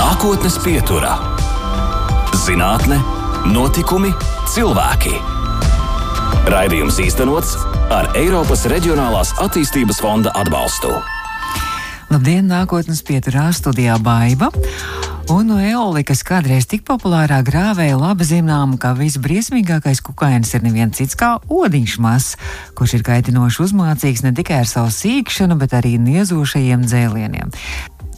Nākotnes pieturā - zinātne, notikumi, cilvēki. Raidījums īstenots ar Eiropas Reģionālās attīstības fonda atbalstu. Labdien, nākotnes pieturā studijā Baiva. Un no eolikas kādreiz tik populārā grāvēja labi zinām, ka visbriesmīgākais kukainis ir neviens cits kā odiņš mazs, kurš ir kaitinoši uzmācīgs ne tikai ar savu sīkšanu, bet arī niezošajiem dzēlieniem.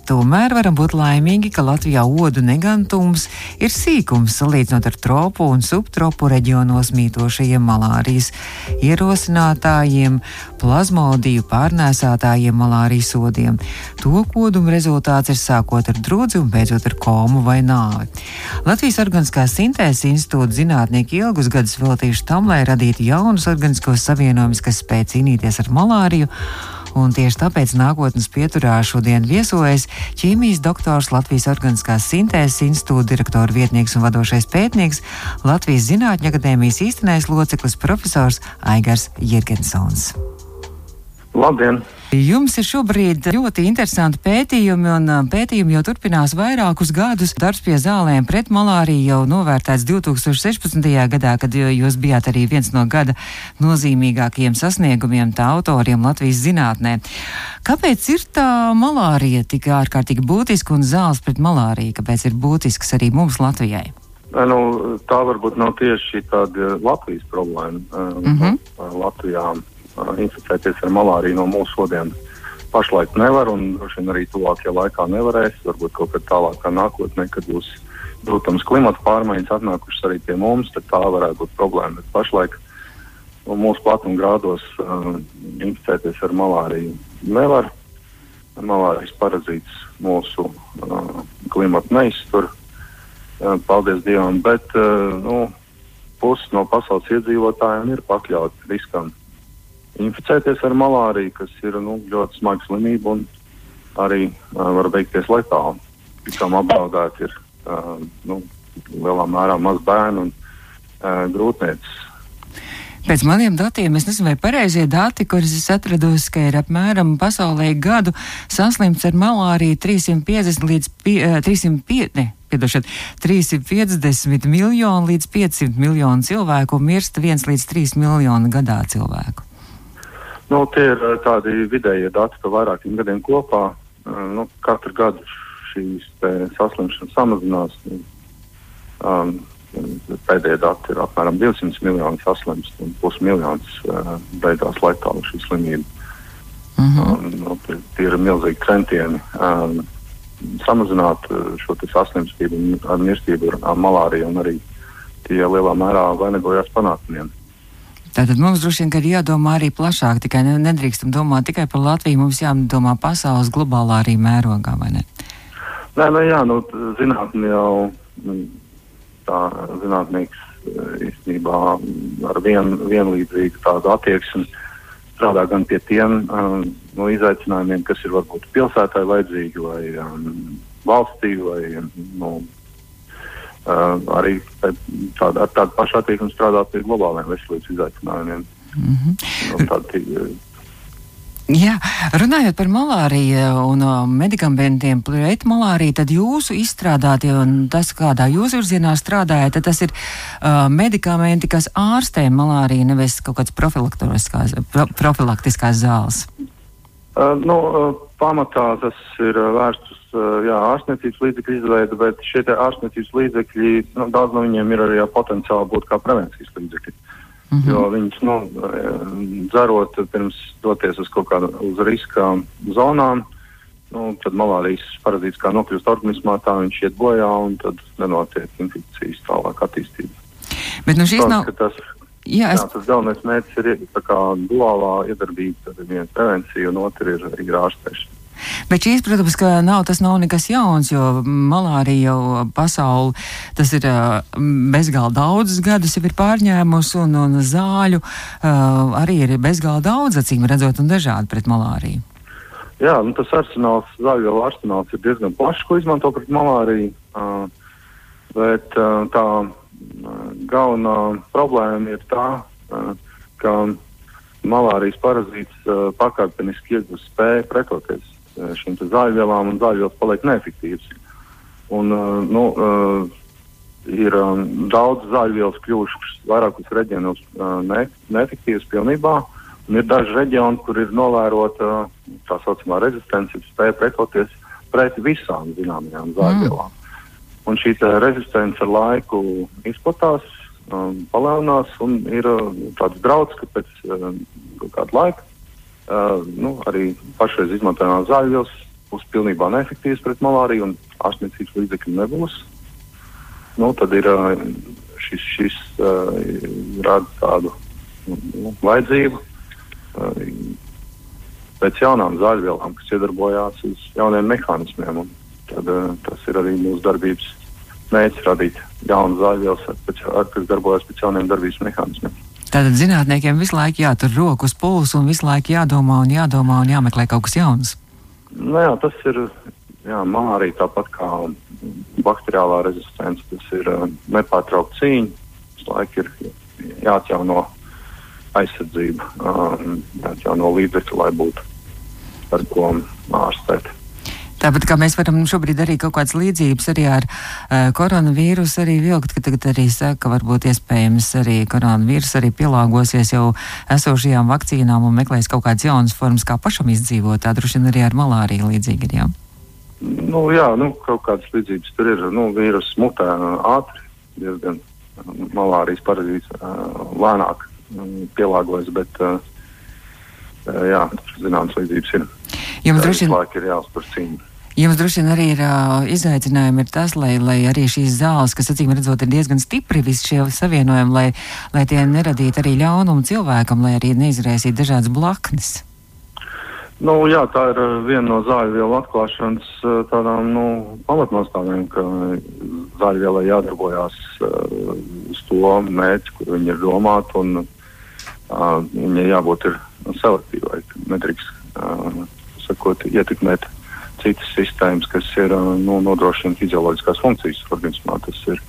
Tomēr varam būt laimīgi, ka Latvijā odu negantums ir sīkums salīdzinot ar tropu un subtropu reģionos mītošajiem malārijas ierosinātājiem, plazmodiju pārnēsātājiem malārijas odiem. To kodumu rezultāts ir sākot ar drudzi un beidzot ar komu vai nāvi. Latvijas Organiskās sintēzes institūta zinātnieki ilgus gadus veltījuši tam, lai radītu jaunus organiskos savienojumus, kas spēj cīnīties ar malāriju un tieši tāpēc nākotnes pieturā šodien viesojas ķīmijas doktors Latvijas Organiskās sintēzes institūta direktora vietnieks un vadošais pētnieks Latvijas Zinātņu akadēmijas īstenais loceklis profesors Aigars Jirgensons. Labdien! Jums ir šobrīd ļoti interesanti pētījumi, un um, pētījumi jau turpinās vairākus gadus. Darbs pie zālēm pret malāriju jau novērtēts 2016. gadā, kad jūs bijāt arī viens no gada nozīmīgākajiem sasniegumiem tā autoriem Latvijas zinātnē. Kāpēc ir tā malārija tik ārkārtīgi būtiska un zāles pret malāriju? Kāpēc ir būtisks arī mums Latvijai? Nu, tā varbūt nav tieši tāda Latvijas problēma. Mm -hmm. Latvijā inficēties ar malāriju no mūsu odiem pašlaik nevar, un droši vien arī tuvākajā laikā nevarēs. Varbūt kaut kad tālākā nākotnē, kad būs, protams, klimata pārmaiņas atnākušas arī pie mums, tad tā varētu būt problēma. Bet pašlaik no mūsu platuma grādos uh, inficēties ar malāriju nevar. Malārijas parazīts mūsu uh, klimatu neiztur, uh, paldies Dievam, bet uh, nu, pusi no pasaules iedzīvotājiem ir pakļauti riskam inficēties ar malāriju, kas ir nu, ļoti smaga slimība un arī uh, var beigties letāli. Tikām apdraudēti ir uh, nu, lielā mērā maz bērnu un uh, grūtniecis. Pēc maniem datiem, es nezinu, vai pareizie dati, kurus es atrados, ka ir apmēram pasaulē gadu saslimts ar malāriju 350 līdz pie, 305, ne, piedošat, 350 miljonu līdz 500 miljonu cilvēku mirst 1 līdz 3 miljonu gadā cilvēku. Nu, tie ir eh, tādi vidējie dati par vairākiem gadiem kopā. Eh, nu, katru gadu šīs saslimšanas samazinās. Um, pēdējie dati ir apmēram 200 miljoni saslimst un pusmiljons uh, beigās letāli šī slimība. Mm -hmm. um, nu, tie, tie ir milzīgi centieni um, samazināt šo saslimstību mirstību ar malāriju un arī tie lielā mērā vainagojās panākumiem. Tātad mums droši vien ir jādomā arī plašāk, tikai nedrīkstam domāt tikai par Latviju, mums jādomā pasaules globālā arī mērogā, vai ne? Nē, nu jā, nu, zinātni jau nu, tā zinātnieks eh, īstenībā ar vien, vienlīdzīgu tādu attieksmi strādā gan pie tiem um, no izaicinājumiem, kas ir varbūt pilsētai vajadzīgi vai um, valstī vai nu, uh, arī tāda, ar tādu pašu attieksmi strādāt pie globāliem veselības izaicinājumiem. Mm -hmm. nu, tādi, Jā, runājot par malāriju un medikamentiem pret malāriju, tad jūsu izstrādātie un tas, kādā jūs virzienā strādājat, tas ir uh, medikamenti, kas ārstē malāriju, nevis kaut kāds profilaktiskās, pro, profilaktiskās zāles. Uh, nu, uh, pamatā tas ir uh, vērsts uz Eh, jā, ārstniecības līdzekļu izveida, bet šie ārstniecības līdzekļi, nu, daudz no viņiem ir arī potenciāli būt kā prevencijas līdzekļi. Mm -hmm. Jo viņus, nu, eh, dzerot pirms doties uz kaut kādu uz riska zonām, nu, tad malārijas parazīts kā nokļūst organismā, tā viņš iet bojā un tad nenotiek infekcijas tālāk attīstība. Bet nu šīs nav. Tas, Jā, es... jā, tas galvenais mērķis ir tā kā duālā iedarbība, tad viena prevencija un otra ir, ir ārstēšana. Bet šīs, protams, ka nav, tas nav nekas jauns, jo malārija jau pasauli, tas ir bezgalīgi daudzus gadus jau ir pārņēmusi, un, un zāļu uh, arī ir bezgalīgi daudz, acīm redzot, un dažādi pret malāriju. Jā, nu, tas arsenāls, zāļu arsenāls ir diezgan plašs, ko izmanto pret malāriju. Uh, bet uh, tā galvenā problēma ir tā, uh, ka malārijas parazīts uh, pakāpeniski iegūst spēju pretoties šīm zāļvielām, un zāļvielas paliek neefektīvas. Un, uh, nu, uh, ir um, daudz zāļvielas kļuvušas vairākos reģionos ne, neefektīvas pilnībā. Un ir daži reģioni, kur ir novērota tā saucamā rezistence, spēja pretoties pret visām zināmajām zāļvielām. Mm. Un šī rezistence ar laiku izplatās, um, palielinās un ir uh, tāds draudz, ka pēc uh, kāda laika uh, nu, arī pašreiz izmantojamās zāļvielas būs pilnībā neefektīvas pret malāriju un ārstniecības līdzekļu nebūs. Nu, tad ir uh, šis, šis uh, rada tādu nu, vajadzību uh, pēc jaunām zāļvielām, kas iedarbojās uz jauniem mehānismiem. Tad, uh, tas ir arī mūsu darbības mērķis radīt jaunas zāļvielas, kas darbojas pēc jauniem darbības mehānismiem. Tātad zinātniekiem visu laiku jātur roku uz pulsu un visu laiku jādomā un jādomā un jāmeklē kaut kas jauns. Nu, jā, tas ir jā, arī tāpat kā bakteriālā rezistence. Tas ir uh, nepārtraukta cīņa. Visu laiku ir jāatjauno aizsardzība, um, jāatjauno līdzekļi, lai būtu ar ko ārstēt. Tāpat kā mēs varam šobrīd arī kaut kādas līdzības arī ar uh, koronavīrusu arī vilkt, ka tagad arī saka, ka varbūt iespējams arī koronavīrus arī pielāgosies jau esošajām vakcīnām un meklēs kaut kādas jaunas formas, kā pašam izdzīvot. Tā droši vien arī ar malāriju līdzīgi ir, jā. Nu, jā, nu, kaut kādas līdzības tur ir. Nu, vīrus mutē ātri, diezgan malārijas parazīts uh, lēnāk um, pielāgojas, bet uh, jā, zināmas līdzības ir. Jums droši vien ir jāuztur cīņa. Jums droši vien arī ir uh, izaicinājumi ir tas, lai, lai arī šīs zāles, kas acīm redzot ir diezgan stipri, visi šie savienojumi, lai, lai tie neradītu arī ļaunumu cilvēkam, lai arī neizraisītu dažādas blaknes. Nu, jā, tā ir viena no zāļu vielu atklāšanas tādām nu, pamatnostādēm, ka zāļvielai jādarbojās uh, uz to mērķi, kur viņi ir domāti, un uh, viņai jābūt ir selektīvai, nedrīkst, uh, sakot, ietekmēt citas sistēmas, kas ir nu, nodrošina fizioloģiskās funkcijas organismā. Tas ir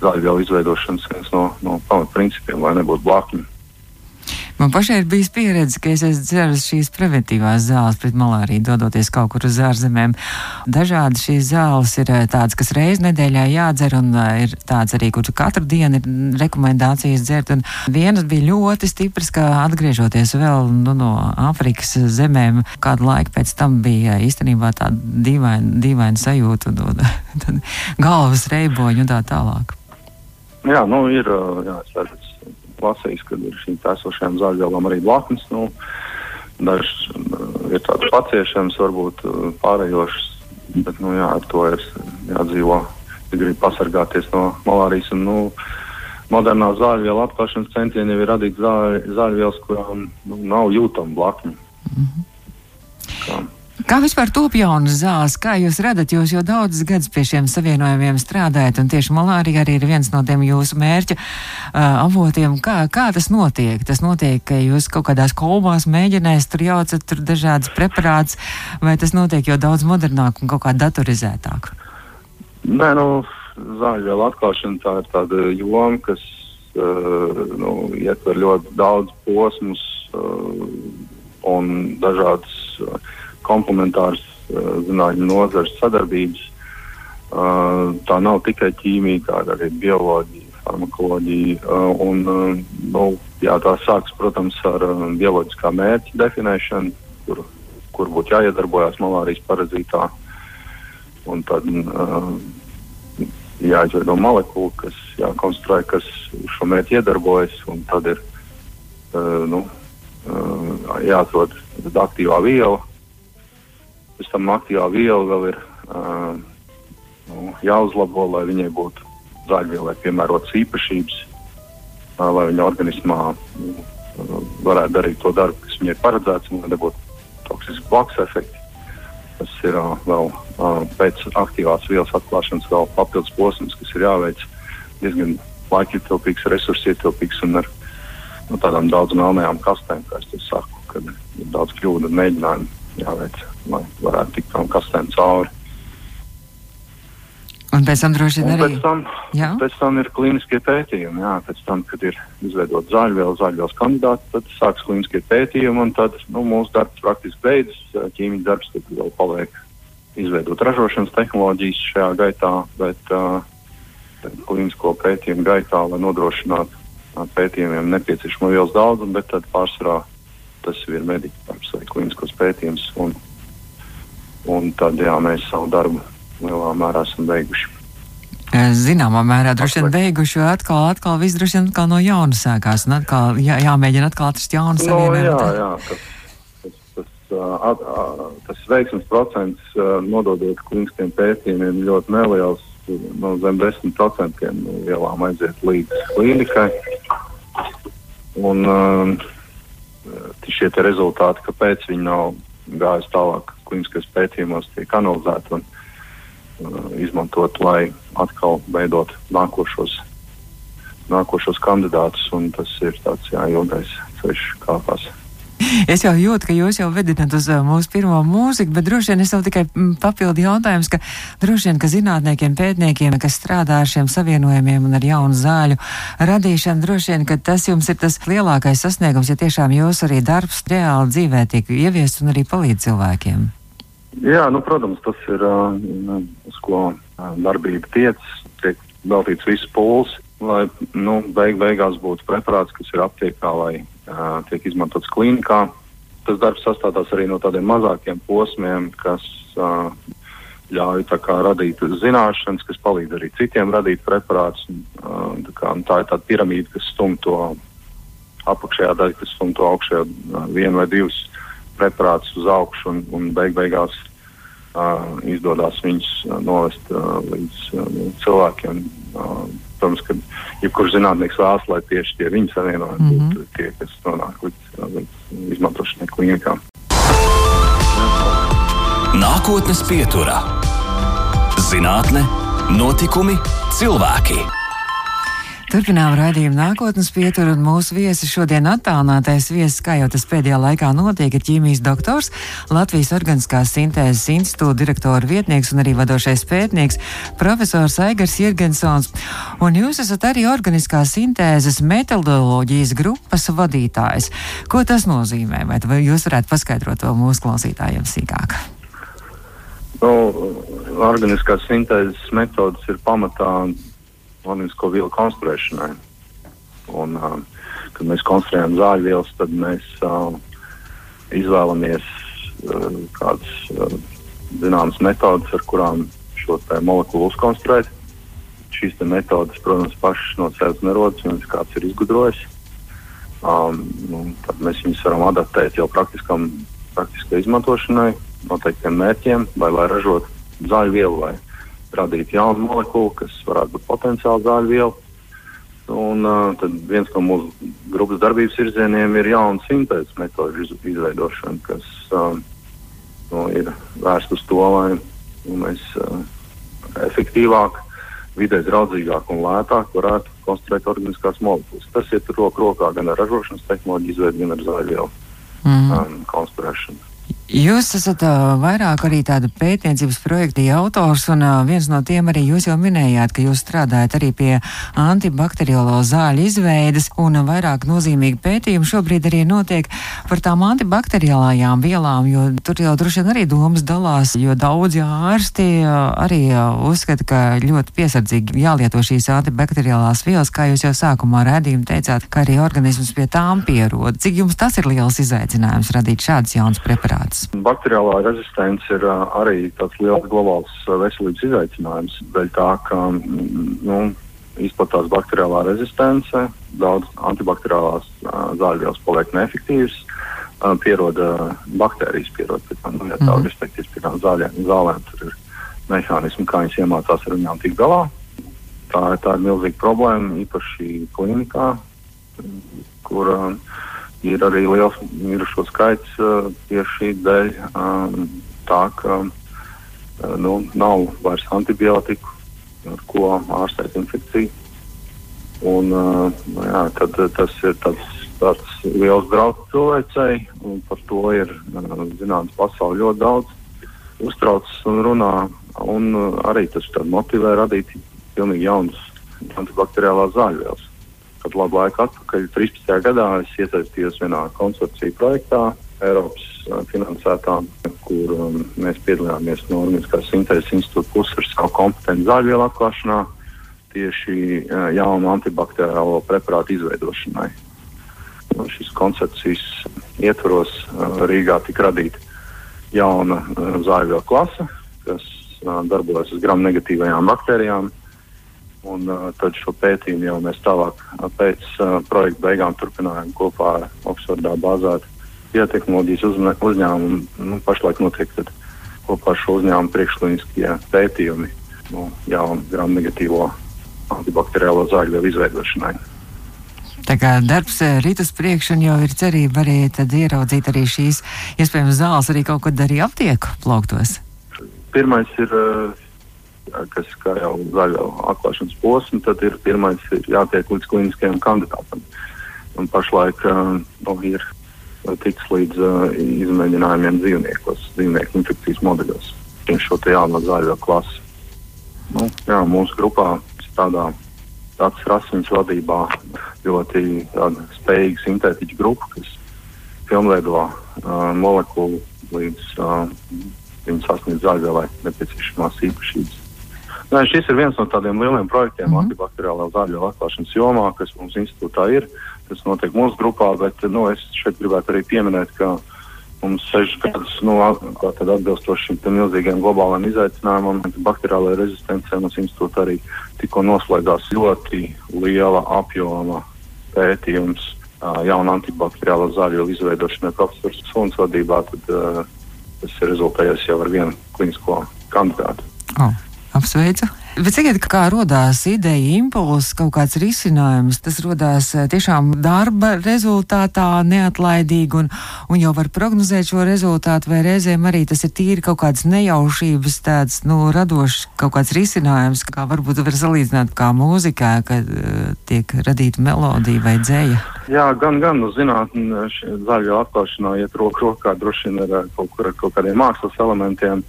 zāļvielu izveidošanas viens no, no pamatprincipiem, lai nebūtu blakņi. Man pašai ir bijis pieredze, ka es esmu dzēris šīs preventīvās zāles pret malāriju, dodoties kaut kur uz ārzemēm. Dažādi šīs zāles ir tādas, kas reiz nedēļā jādzer, un ir tāds arī, kur katru dienu ir rekomendācijas dzert. Un vienas bija ļoti stipras, ka atgriežoties vēl nu, no Āfrikas zemēm, kādu laiku pēc tam bija īstenībā tāda dīvaina, dīvaina sajūta, un, un, un galvas reiboņi un tā tālāk. Jā, nu ir, jā, es redzu lasījis, kad ir šīm esošajām zāļvielām arī blaknes. Nu, Dažs uh, ir tāds paciešams, varbūt uh, pārējošs, bet nu, jā, ar to ir jādzīvo. Ja grib pasargāties no malārijas. Un, nu, modernā zāļvielu atklāšanas centieni jau ir radīt zāļ, zāļvielas, kurām nu, nav jūtama blakņa. Mm -hmm. Kā vispār top jaunas zāles? Kā jūs redzat, jūs jau daudzus gadus pie šiem savienojumiem strādājat, un tieši malārija arī ir viens no tiem jūsu mērķa uh, avotiem. Kā, kā tas notiek? Tas notiek, ka jūs kaut kādās kolbās mēģinājat, tur jaucat tur dažādas preparāts, vai tas notiek jau daudz modernāk un kaut kā datorizētāk? Nē, nu, zāļvielu atklāšana tā ir tāda joma, kas uh, nu, ietver ļoti daudz posmus uh, un dažādas. Uh, komplementāras uh, zinātņu nozares sadarbības. Uh, tā nav tikai ķīmija, tā ir arī bioloģija, farmakoloģija. Uh, un, nu, jā, tā sākas, protams, ar bioloģiskā mērķa definēšanu, kur, kur būtu jāiedarbojas malārijas parazītā. Un tad jāizveido molekula, kas jākonstruē, kas šo mērķi iedarbojas. Tad ir nu, jāatrod aktīvā viela, Pēc tam aktīvā viela vēl ir uh, nu, jāuzlabo, lai viņai būtu zāļvielai piemērotas īpašības, uh, lai viņa organismā uh, varētu darīt to darbu, kas viņai paredzēts, un nebūtu toksisks blakus efekts. Tas ir uh, vēl uh, pēc aktīvās vielas atklāšanas vēl papildus posms, kas ir jāveic diezgan laikietilpīgs, resursietilpīgs un ar nu, tādām daudz melnajām kastēm, kā es to saku, kad ir daudz kļūdu un mēģinājumu jāveic, lai varētu tikt tam kastēm cauri. Un pēc tam droši vien arī. Pēc tam, jā? pēc tam ir klīniskie pētījumi. Jā, pēc tam, kad ir izveidota zāļviela, zāļvielas kandidāti, tad sāks klīniskie pētījumi, un tad nu, mūsu darbs praktiski beidzas. Ķīmijas darbs tad vēl paliek izveidot ražošanas tehnoloģijas šajā gaitā, bet uh, klīnisko pētījumu gaitā, lai nodrošinātu uh, pētījumiem nepieciešamo vielas daudzumu, bet tad pārsvarā tas ir mediķis darbs vai klīniskos pētījums. Un, un tad jā, mēs savu darbu lielā mērā esam beiguši. Zināmā mērā droši vien beiguši, jo atkal, atkal viss droši vien atkal no jauna sākās un atkal jā, jāmēģina atkal atrast jaunu no, savienojumu. jā, jā, tas, tas, tas, uh, at, uh, tas veiksmes procents uh, nododot klīniskiem pētījumiem ļoti neliels, no zem 10% vielām aiziet līdz klīnikai. Un um, šie rezultāti, kāpēc viņi nav gājuši tālāk klīniskajos pētījumos, tiek analizēti un uh, izmantot, lai atkal veidot nākošos, nākošos kandidātus. Tas ir tāds jā, ilgais ceļš kāpās. Es jau jūtu, ka jūs jau vedināt uz mūsu pirmo mūziku, bet droši vien es vēl tikai papildu jautājums, ka droši vien, ka zinātniekiem, pētniekiem, kas strādā ar šiem savienojumiem un ar jaunu zāļu radīšanu, droši vien, ka tas jums ir tas lielākais sasniegums, ja tiešām jūs arī darbs reāli dzīvē tiek ieviests un arī palīdz cilvēkiem. Jā, nu, protams, tas ir uh, uz ko darbība tiec, tiek veltīts viss pūls, lai nu, beig beigās būtu preparāts, kas ir aptiekā vai tiek izmantots klīnikā. Tas darbs sastāvās arī no tādiem mazākiem posmiem, kas ļauj kā, radīt zināšanas, kas palīdz arī citiem radīt preparātus. Tā, kā, tā ir tāda piramīda, kas stum to apakšējā daļa, kas stum to augšējā vienu vai divus preparātus uz augšu un, un beig beigās uh, izdodas viņus novest uh, līdz uh, cilvēkiem. Uh, protams, ka jebkurš zinātnieks vēlas, lai tieši tie viņa savienojumi mm -hmm. būtu tie, kas nonāk līdz, līdz izmantošanai klinikā. Nākotnes pieturā - zinātne, notikumi, cilvēki. Turpinām raidījumu nākotnes pieturu un mūsu viesi šodien attālinātais viesis, kā jau tas pēdējā laikā notiek, ir ķīmijas doktors, Latvijas Organiskās sintēzes institūta direktora vietnieks un arī vadošais pētnieks, profesors Aigars Jirgensons. Un jūs esat arī Organiskās sintēzes metodoloģijas grupas vadītājs. Ko tas nozīmē? Vai jūs varētu paskaidrot to mūsu klausītājiem sīkāk? Nu, organiskās sintēzes metodas ir pamatā organisko vielu konstruēšanai. Un, uh, kad mēs konstruējam zāļu vielas, tad mēs uh, izvēlamies uh, kādas uh, zināmas metodas, ar kurām šo molekulu uzkonstruēt. Šīs metodas, protams, pašas no sevis nerodas, viņas kāds ir izgudrojis. Um, nu, tad mēs viņus varam adaptēt jau praktiskam, praktiskai izmantošanai, noteiktiem mērķiem, vai lai ražotu zāļu vielu vai radīt jaunu molekulu, kas varētu būt potenciāli zāļu viela. Un uh, tad viens no mūsu grupas darbības virzieniem ir jauna sintēzes metožu iz, izveidošana, kas uh, nu, ir vērsta uz to, lai nu, mēs uh, efektīvāk, vidē draudzīgāk un lētāk varētu konstruēt organiskās molekulas. Tas iet roku rokā gan ar ražošanas tehnoloģiju izveidu, gan ar zāļu vielu mm. um, konstruēšanu. Jūs esat uh, vairāk arī tāda pētniecības projekta autors, un uh, viens no tiem arī jūs jau minējāt, ka jūs strādājat arī pie antibakteriālo zāļu izveides, un uh, vairāk nozīmīgi pētījumi šobrīd arī notiek par tām antibakteriālajām vielām, jo tur jau droši vien arī domas dalās, jo daudzi ārsti uh, arī uh, uzskata, ka ļoti piesardzīgi jālieto šīs antibakteriālās vielas, kā jūs jau sākumā redzījumi teicāt, ka arī organisms pie tām pierod. Cik jums tas ir liels izaicinājums radīt šādus jaunus preparātus? Rezistents. Bakteriālā rezistence ir arī tāds liels globāls veselības izaicinājums. Dēļ tā, ka nu, izplatās bakteriālā rezistence, daudz antibakteriālās zāļvielas paliek neefektīvas, pieroda baktērijas, pieroda pie tām nu, ja tā, mm. respektīvi pie tām zāļiem, zālēm. Tur ir mehānismi, kā viņas iemācās ar viņām tikt galā. Tā, tā ir milzīga problēma, īpaši klinikā, kur uh, ir arī liels mirušo skaits uh, tieši dēļ um, tā, ka uh, nu, nav vairs antibiotiku, ar ko ārstēt infekciju. Un, uh, jā, tad, tas ir tāds, tāds liels draudz cilvēcei, un par to ir uh, zināms pasauli ļoti daudz uztraucas un runā. Un uh, arī tas motivē radīt pilnīgi jaunas antibakteriālās zāļvielas kad labu laiku atpakaļ, 13. gadā, es iesaistījos vienā konsorcija projektā, Eiropas finansētām, kur um, mēs piedalījāmies no Organiskās sintēzes institūta puses ar savu kompetenci zāļvielu atklāšanā, tieši uh, jaunu antibakteriālo preparātu izveidošanai. Un šis koncepcijas ietvaros uh, Rīgā tika radīta jauna uh, zāļvielu klase, kas uh, darbojas uz gram negatīvajām baktērijām. Un, uh, tad šo pētījumu jau mēs tālāk uh, pēc uh, projekta beigām turpinājām kopā ar Oksfordā bāzētu biotehnoloģijas uzņē, uzņēmumu. Nu, pašlaik notiek kopā ar šo uzņēmumu priekšklīniskie pētījumi no jaunu gram negatīvo antibakteriālo zāļu izveidošanai. Tā kā darbs eh, rīt uz priekšu, un jau ir cerība arī ieraudzīt arī šīs iespējams zāles arī kaut kad arī aptieku plauktos. Pirmais ir, eh, kas kā jau zaļo atklāšanas posms, tad ir pirmais ir jātiek līdz kliniskajam kandidātam. Un pašlaik uh, nu, ir tiks līdz uh, izmēģinājumiem dzīvniekos, dzīvnieku infekcijas modeļos. Viņš šo te jaunu zaļo klasi. Nu, jā, mūsu grupā strādā tāds rasiņas vadībā ļoti spējīga sintētiķa grupa, kas pilnveido uh, molekulu līdz uh, viņas sasniedz zaļvielai nepieciešamās īpašības. Nē, šis ir viens no tādiem lieliem projektiem mm -hmm. antibakteriālā zāļu atklāšanas jomā, kas mums institūtā ir. Tas notiek mūsu grupā, bet nu, es šeit gribētu arī pieminēt, ka mums sešas gadus nu, atbilstoši šim milzīgajam globālajam izaicinājumam, bakteriālajai rezistencei mums institūtā arī tikko noslēdzās ļoti liela apjoma pētījums jaunu antibakteriālo zāļu izveidošanai profesors Suns vadībā. Tad, uh, tas ir rezultējies jau ar vienu klinisko kandidātu. Oh. Apsveicu! Bet sakiet, kā radās ideja, impulss, kaut kāds risinājums, tas radās eh, tiešām darba rezultātā neatlaidīgi un, un jau var prognozēt šo rezultātu, vai reizēm arī tas ir tīri kaut kāds nejaušības tāds, nu, radošs kaut kāds risinājums, kā varbūt var salīdzināt kā mūzikā, kad uh, tiek radīta melodija vai dzēja. Jā, gan, gan, nu, zinātni zaļo atklāšanā iet roku rokā droši vien ar kaut, kur, ar kaut kādiem mākslas elementiem.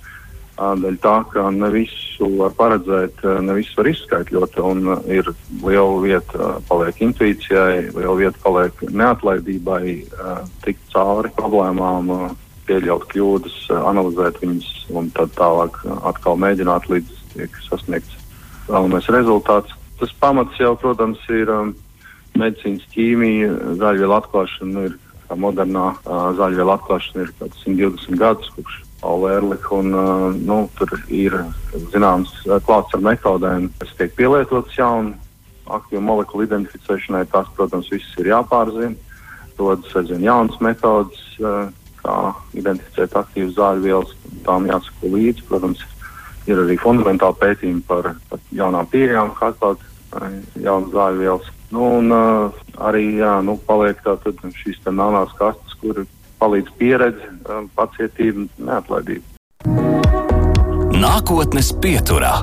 Dēļ tā, ka ne visu var paredzēt, ne visu var izskaidrot, un ir liela vieta paliek intuīcijai, liela vieta paliek neatlaidībai, tikt cauri problēmām, pieļaut kļūdas, analizēt viņas un tad tālāk atkal mēģināt līdz tiek sasniegts vēlamais rezultāts. Tas pamats jau, protams, ir medicīnas ķīmija, zaļvielu atklāšana ir modernā zaļvielu atklāšana ir 120 gadus kopš Paula Erlicha. Un, uh, nu, tur ir zināms klāsts ar metodēm, kas tiek pielietotas jaunu aktīvu molekulu identificēšanai. Tās, protams, visas ir jāpārzina. Rodas aizvien jaunas metodas, uh, kā identificēt aktīvas zāļu vielas. Tām jāsako līdzi. Protams, ir arī fundamentāli pētījumi par, par jaunām pieejām, kā atklāt uh, jaunas zāļu vielas. Nu, un, uh, arī jā, nu, paliek tātad šīs tā melnās kastes, kur palīdz pieredze, pacietība, neatlaidība. Nākotnes pieturā.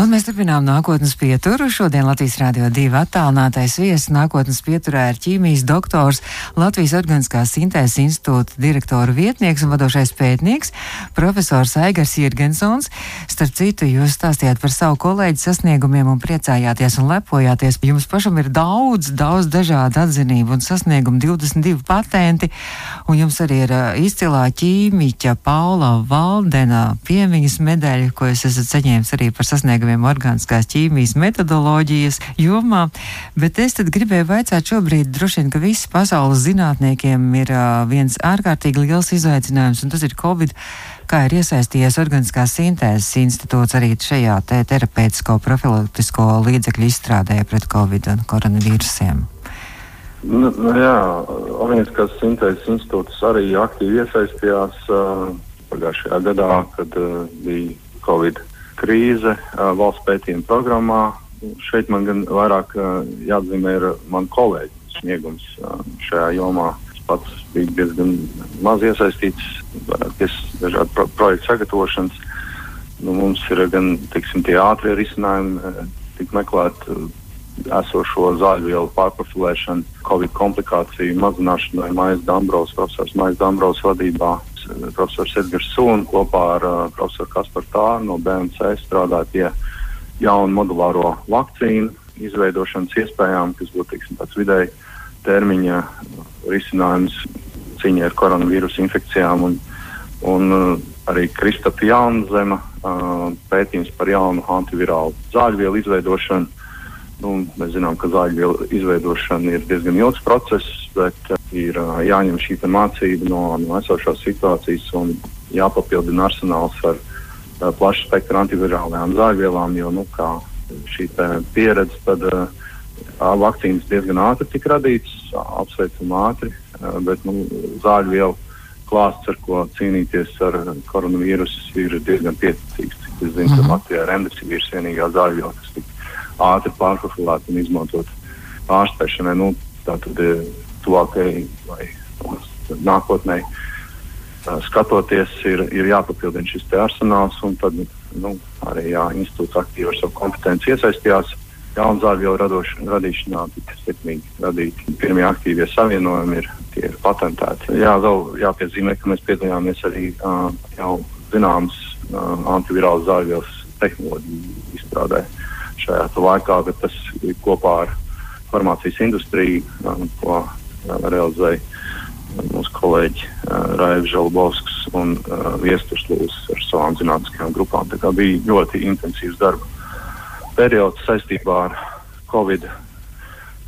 Un mēs turpinām nākotnes pieturu. Šodien Latvijas Rādio 2 attālinātais viesis nākotnes pieturā ir ķīmijas doktors, Latvijas Organiskās sintēzes institūta direktora vietnieks un vadošais pētnieks, profesors Aigars Jirgensons. Starp citu, jūs stāstījāt par savu kolēģi sasniegumiem un priecājāties un lepojāties. Jums pašam ir daudz, daudz dažādu atzinību un sasniegumu, 22 patenti, un jums arī ir izcilā ķīmiķa Paula Valdena piemiņas medaļa, ko jūs esat saņēmis arī par sasniegumiem jautājumiem organiskās ķīmijas metodoloģijas jomā, bet es tad gribēju vaicāt šobrīd droši vien, ka visi pasaules zinātniekiem ir uh, viens ārkārtīgi liels izaicinājums, un tas ir Covid kā ir iesaistījies Organiskās sintēzes institūts arī šajā te terapeitisko profilaktisko līdzekļu izstrādē pret Covid un koronavīrusiem? Nu, nu, jā, Organiskās sintēzes institūts arī aktīvi iesaistījās uh, pagājušajā gadā, kad uh, bija Covid krīze valsts pētījuma programmā. Šeit man gan vairāk jāatzīmē ir man kolēģi sniegums šajā jomā. Es pats biju diezgan maz iesaistīts pie dažādu pro projektu sagatavošanas. Nu, mums ir gan tiksim, tie ātrie risinājumi, tik meklēt esošo zāļu vielu pārprofilēšanu, covid komplikāciju mazināšanu vai Maijas Dambrovs, profesors Maijas Dambrovs vadībā profesors Edgars Sūns kopā ar uh, profesoru Kasparu Tāru no BMC strādāja pie jaunu modulāro vakcīnu izveidošanas iespējām, kas būtu tiksim, tāds vidēji termiņa risinājums cīņai ar koronavīrusu infekcijām. Un, un uh, arī Kristapa Jaunzema uh, pētījums par jaunu antivirālu zāļu vielu izveidošanu. Nu, mēs zinām, ka zāļu izveidošana ir diezgan ilgs process, bet uh, ir jāņem šī mācība no, no esošās situācijas un jāpapildina arsenāls ar uh, plašu spektru antivirālajām zāļvielām, jo nu, šī pieredze tad uh, vakcīnas diezgan ātri tika radītas, apsveicam ātri, uh, bet nu, zāļu vielu klāsts, ar ko cīnīties ar koronavīrusu, ir diezgan pieticīgs. Cik es zinu, mm -hmm. Latvijā remdesivīrs vienīgā zāļu viela, kas tik ātri pārprofilēta un izmantot ārstēšanai. Nu, tā tad tuvākajai vai nākotnē skatoties, ir, ir jāpapildina šis arsenāls. Tad nu, arī jā, institūts aktīvi ar savu kompetenci iesaistījās jaunu zāļu radīšanā, tika sekmīgi radīti. Pirmie aktīvie savienojumi ir, ir patentēti. Jā, vēl jāpiezīmē, ka mēs piedalījāmies arī uh, jau zināmas uh, antivirālas zāļvielas tehnoloģiju izstrādē šajā laikā, bet tas kopā ar farmācijas industriju, uh, ko realizēja mūsu kolēģi Raivs Žalbovskis un Viesturs Lūsis ar savām zinātniskajām grupām. Tā kā bija ļoti intensīvs darba periods saistībā ar Covid.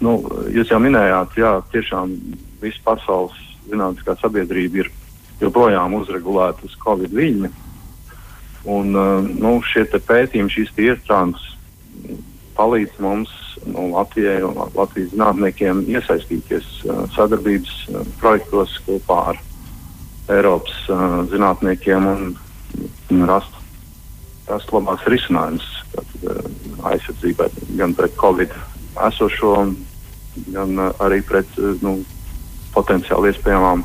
Nu, jūs jau minējāt, jā, tiešām visa pasaules zinātniskā sabiedrība ir joprojām uzregulēta uz Covid viļņa. Un, nu, šie pētījumi, šīs iestrādes palīdz mums nu, Latvijai un Latvijas zinātniekiem iesaistīties uh, sadarbības uh, projektos kopā ar Eiropas uh, zinātniekiem un, un rast, rast labāks risinājums uh, aizsardzībai gan pret Covid esošo, gan uh, arī pret uh, nu, potenciāli iespējamām,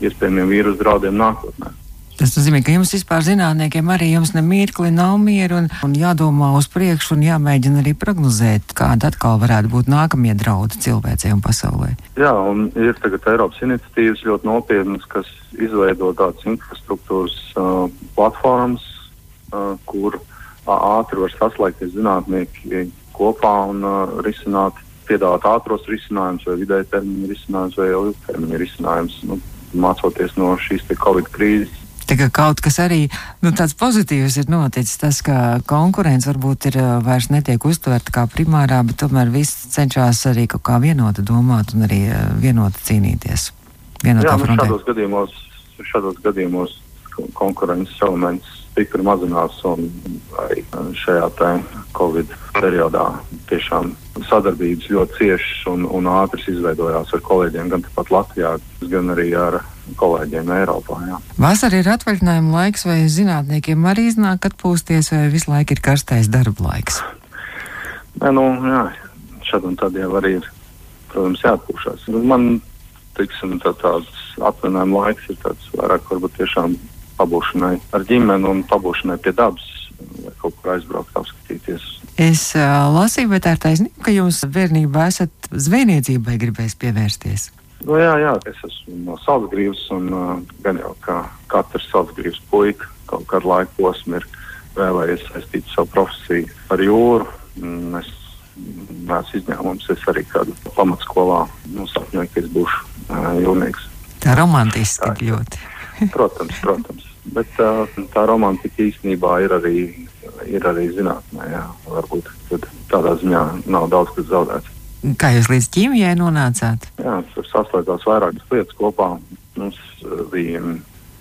iespējamiem vīrusu draudiem nākotnē. Tas nozīmē, ka jums vispār zinātniekiem arī jums nemirkli nav mieru un, un jādomā uz priekšu un jāmēģina arī prognozēt, kāda atkal varētu būt nākamie draudi cilvēcei un pasaulē. Jā, un ir tagad Eiropas iniciatīvas ļoti nopietnas, kas izveido tādas infrastruktūras uh, platformas, uh, kur uh, ātri var saslēgties zinātnieki kopā un uh, risināt, piedāvāt ātros risinājumus vai vidēja termiņa risinājumus vai ilgtermiņa risinājumus. Nu, mācoties no šīs Covid krīzes, Tā kā kaut kas arī nu, tāds pozitīvs ir noticis, tas, ka konkurence varbūt ir vairs netiek uztverta kā primārā, bet tomēr viss cenšas arī kaut kā vienoti domāt un arī vienoti cīnīties. Vienotā Jā, nu, šādos gadījumos, šādos gadījumos konkurences elements stipri mazinās un arī šajā Covid periodā tiešām sadarbības ļoti ciešas un, un ātras izveidojās ar kolēģiem gan tepat Latvijā, gan arī ar kolēģiem Eiropā. Jā. Vasarā ir atvaļinājuma laiks, vai zinātniekiem arī iznāk atpūsties, vai visu laiku ir karstais darba laiks? Nē, nu, jā, šad un tad jau arī ir, protams, jāatpūšas. Nu, man, teiksim, tā, tāds atvaļinājuma laiks ir tāds vairāk varbūt tiešām pabūšanai ar ģimeni un pabūšanai pie dabas, vai kaut kur aizbraukt, apskatīties. Es uh, lasīju, bet tā ir taisnība, ka jūs bērnībā esat zvejniecībai gribējis pievērsties. Nu, jā, jā, es esmu no Salzgrības, un uh, gan jau kā katrs Salzgrības puika kaut kādu laiku posmu ir vēlējies saistīt savu profesiju ar jūru. Mm, es neesmu izņēmums, es arī kādu pamatskolā nu, sapņoju, ka es būšu uh, jūrnieks. Tā romantiski tā, ļoti. protams, protams. Bet uh, tā romantika īstenībā ir arī, ir arī zinātnē. Jā. Varbūt tādā ziņā nav daudz kas zaudēts. Kā jūs līdz ķīmijai nonācāt? Jā, tur saslēdzās vairākas lietas kopā. Mums uh, bija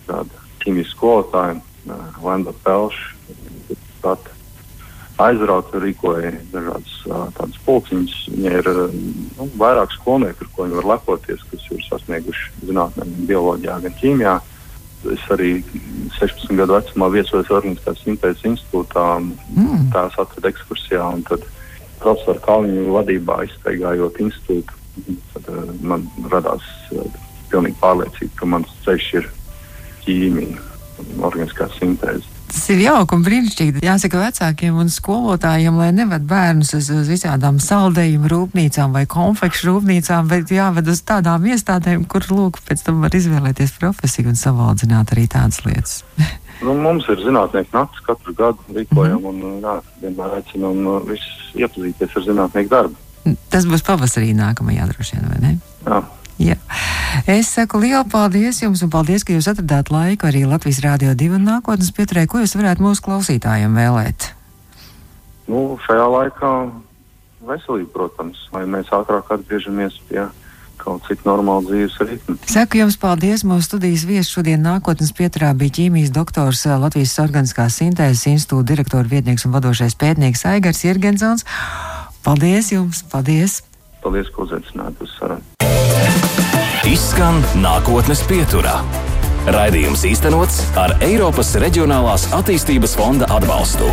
tāda ķīmijas skolotāja, uh, Lenda Pelša, pat aizrauta, rīkoja dažādas uh, tādas pulciņas. Viņai ir nu, vairāk skolnieku, ar ko viņi var lepoties, kas ir sasnieguši zinātnē, gan bioloģijā, gan ķīmijā. Es arī 16 gadu vecumā viesojos Organiskās sintēzes institūtā, mm. tās atveda ekskursijā. Tad, profesora Kalniņa vadībā izstaigājot institūtu, tad uh, man radās uh, pilnīgi pārliecība, ka mans ceļš ir ķīmija un organiskā sintēze. Tas ir jauki un brīnišķīgi. Jāsaka vecākiem un skolotājiem, lai neved bērnus uz, uz visādām saldējumu rūpnīcām vai konfekšu rūpnīcām, bet jāved uz tādām iestādēm, kur lūk, pēc tam var izvēlēties profesiju un savaldzināt arī tādas lietas. Nu, mums ir zinātnieki naktis katru gadu rīkojam, un jā, vienmēr aicinām uh, visus iepazīties ar zinātnieku darbu. Tas būs pavasarī nākamajā droši vien, vai ne? Jā. Jā. Es saku lielu paldies jums un paldies, ka jūs atradāt laiku arī Latvijas Rādio 2 un nākotnes pieturē. Ko jūs varētu mūsu klausītājiem vēlēt? Nu, šajā laikā veselība, protams, lai mēs ātrāk atgriežamies pie kaut cik normāla dzīves ritma. Saku jums paldies. Mūsu studijas viesis šodien nākotnes pieturā bija ķīmijas doktors Latvijas Organiskās sintēzes institūta direktora vietnieks un vadošais pētnieks Aigars Jirgensons. Paldies jums! Paldies! Paldies, ka uzaicinājāt uz sarunu. Izskan nākotnes pieturā. Raidījums īstenots ar Eiropas Reģionālās attīstības fonda atbalstu.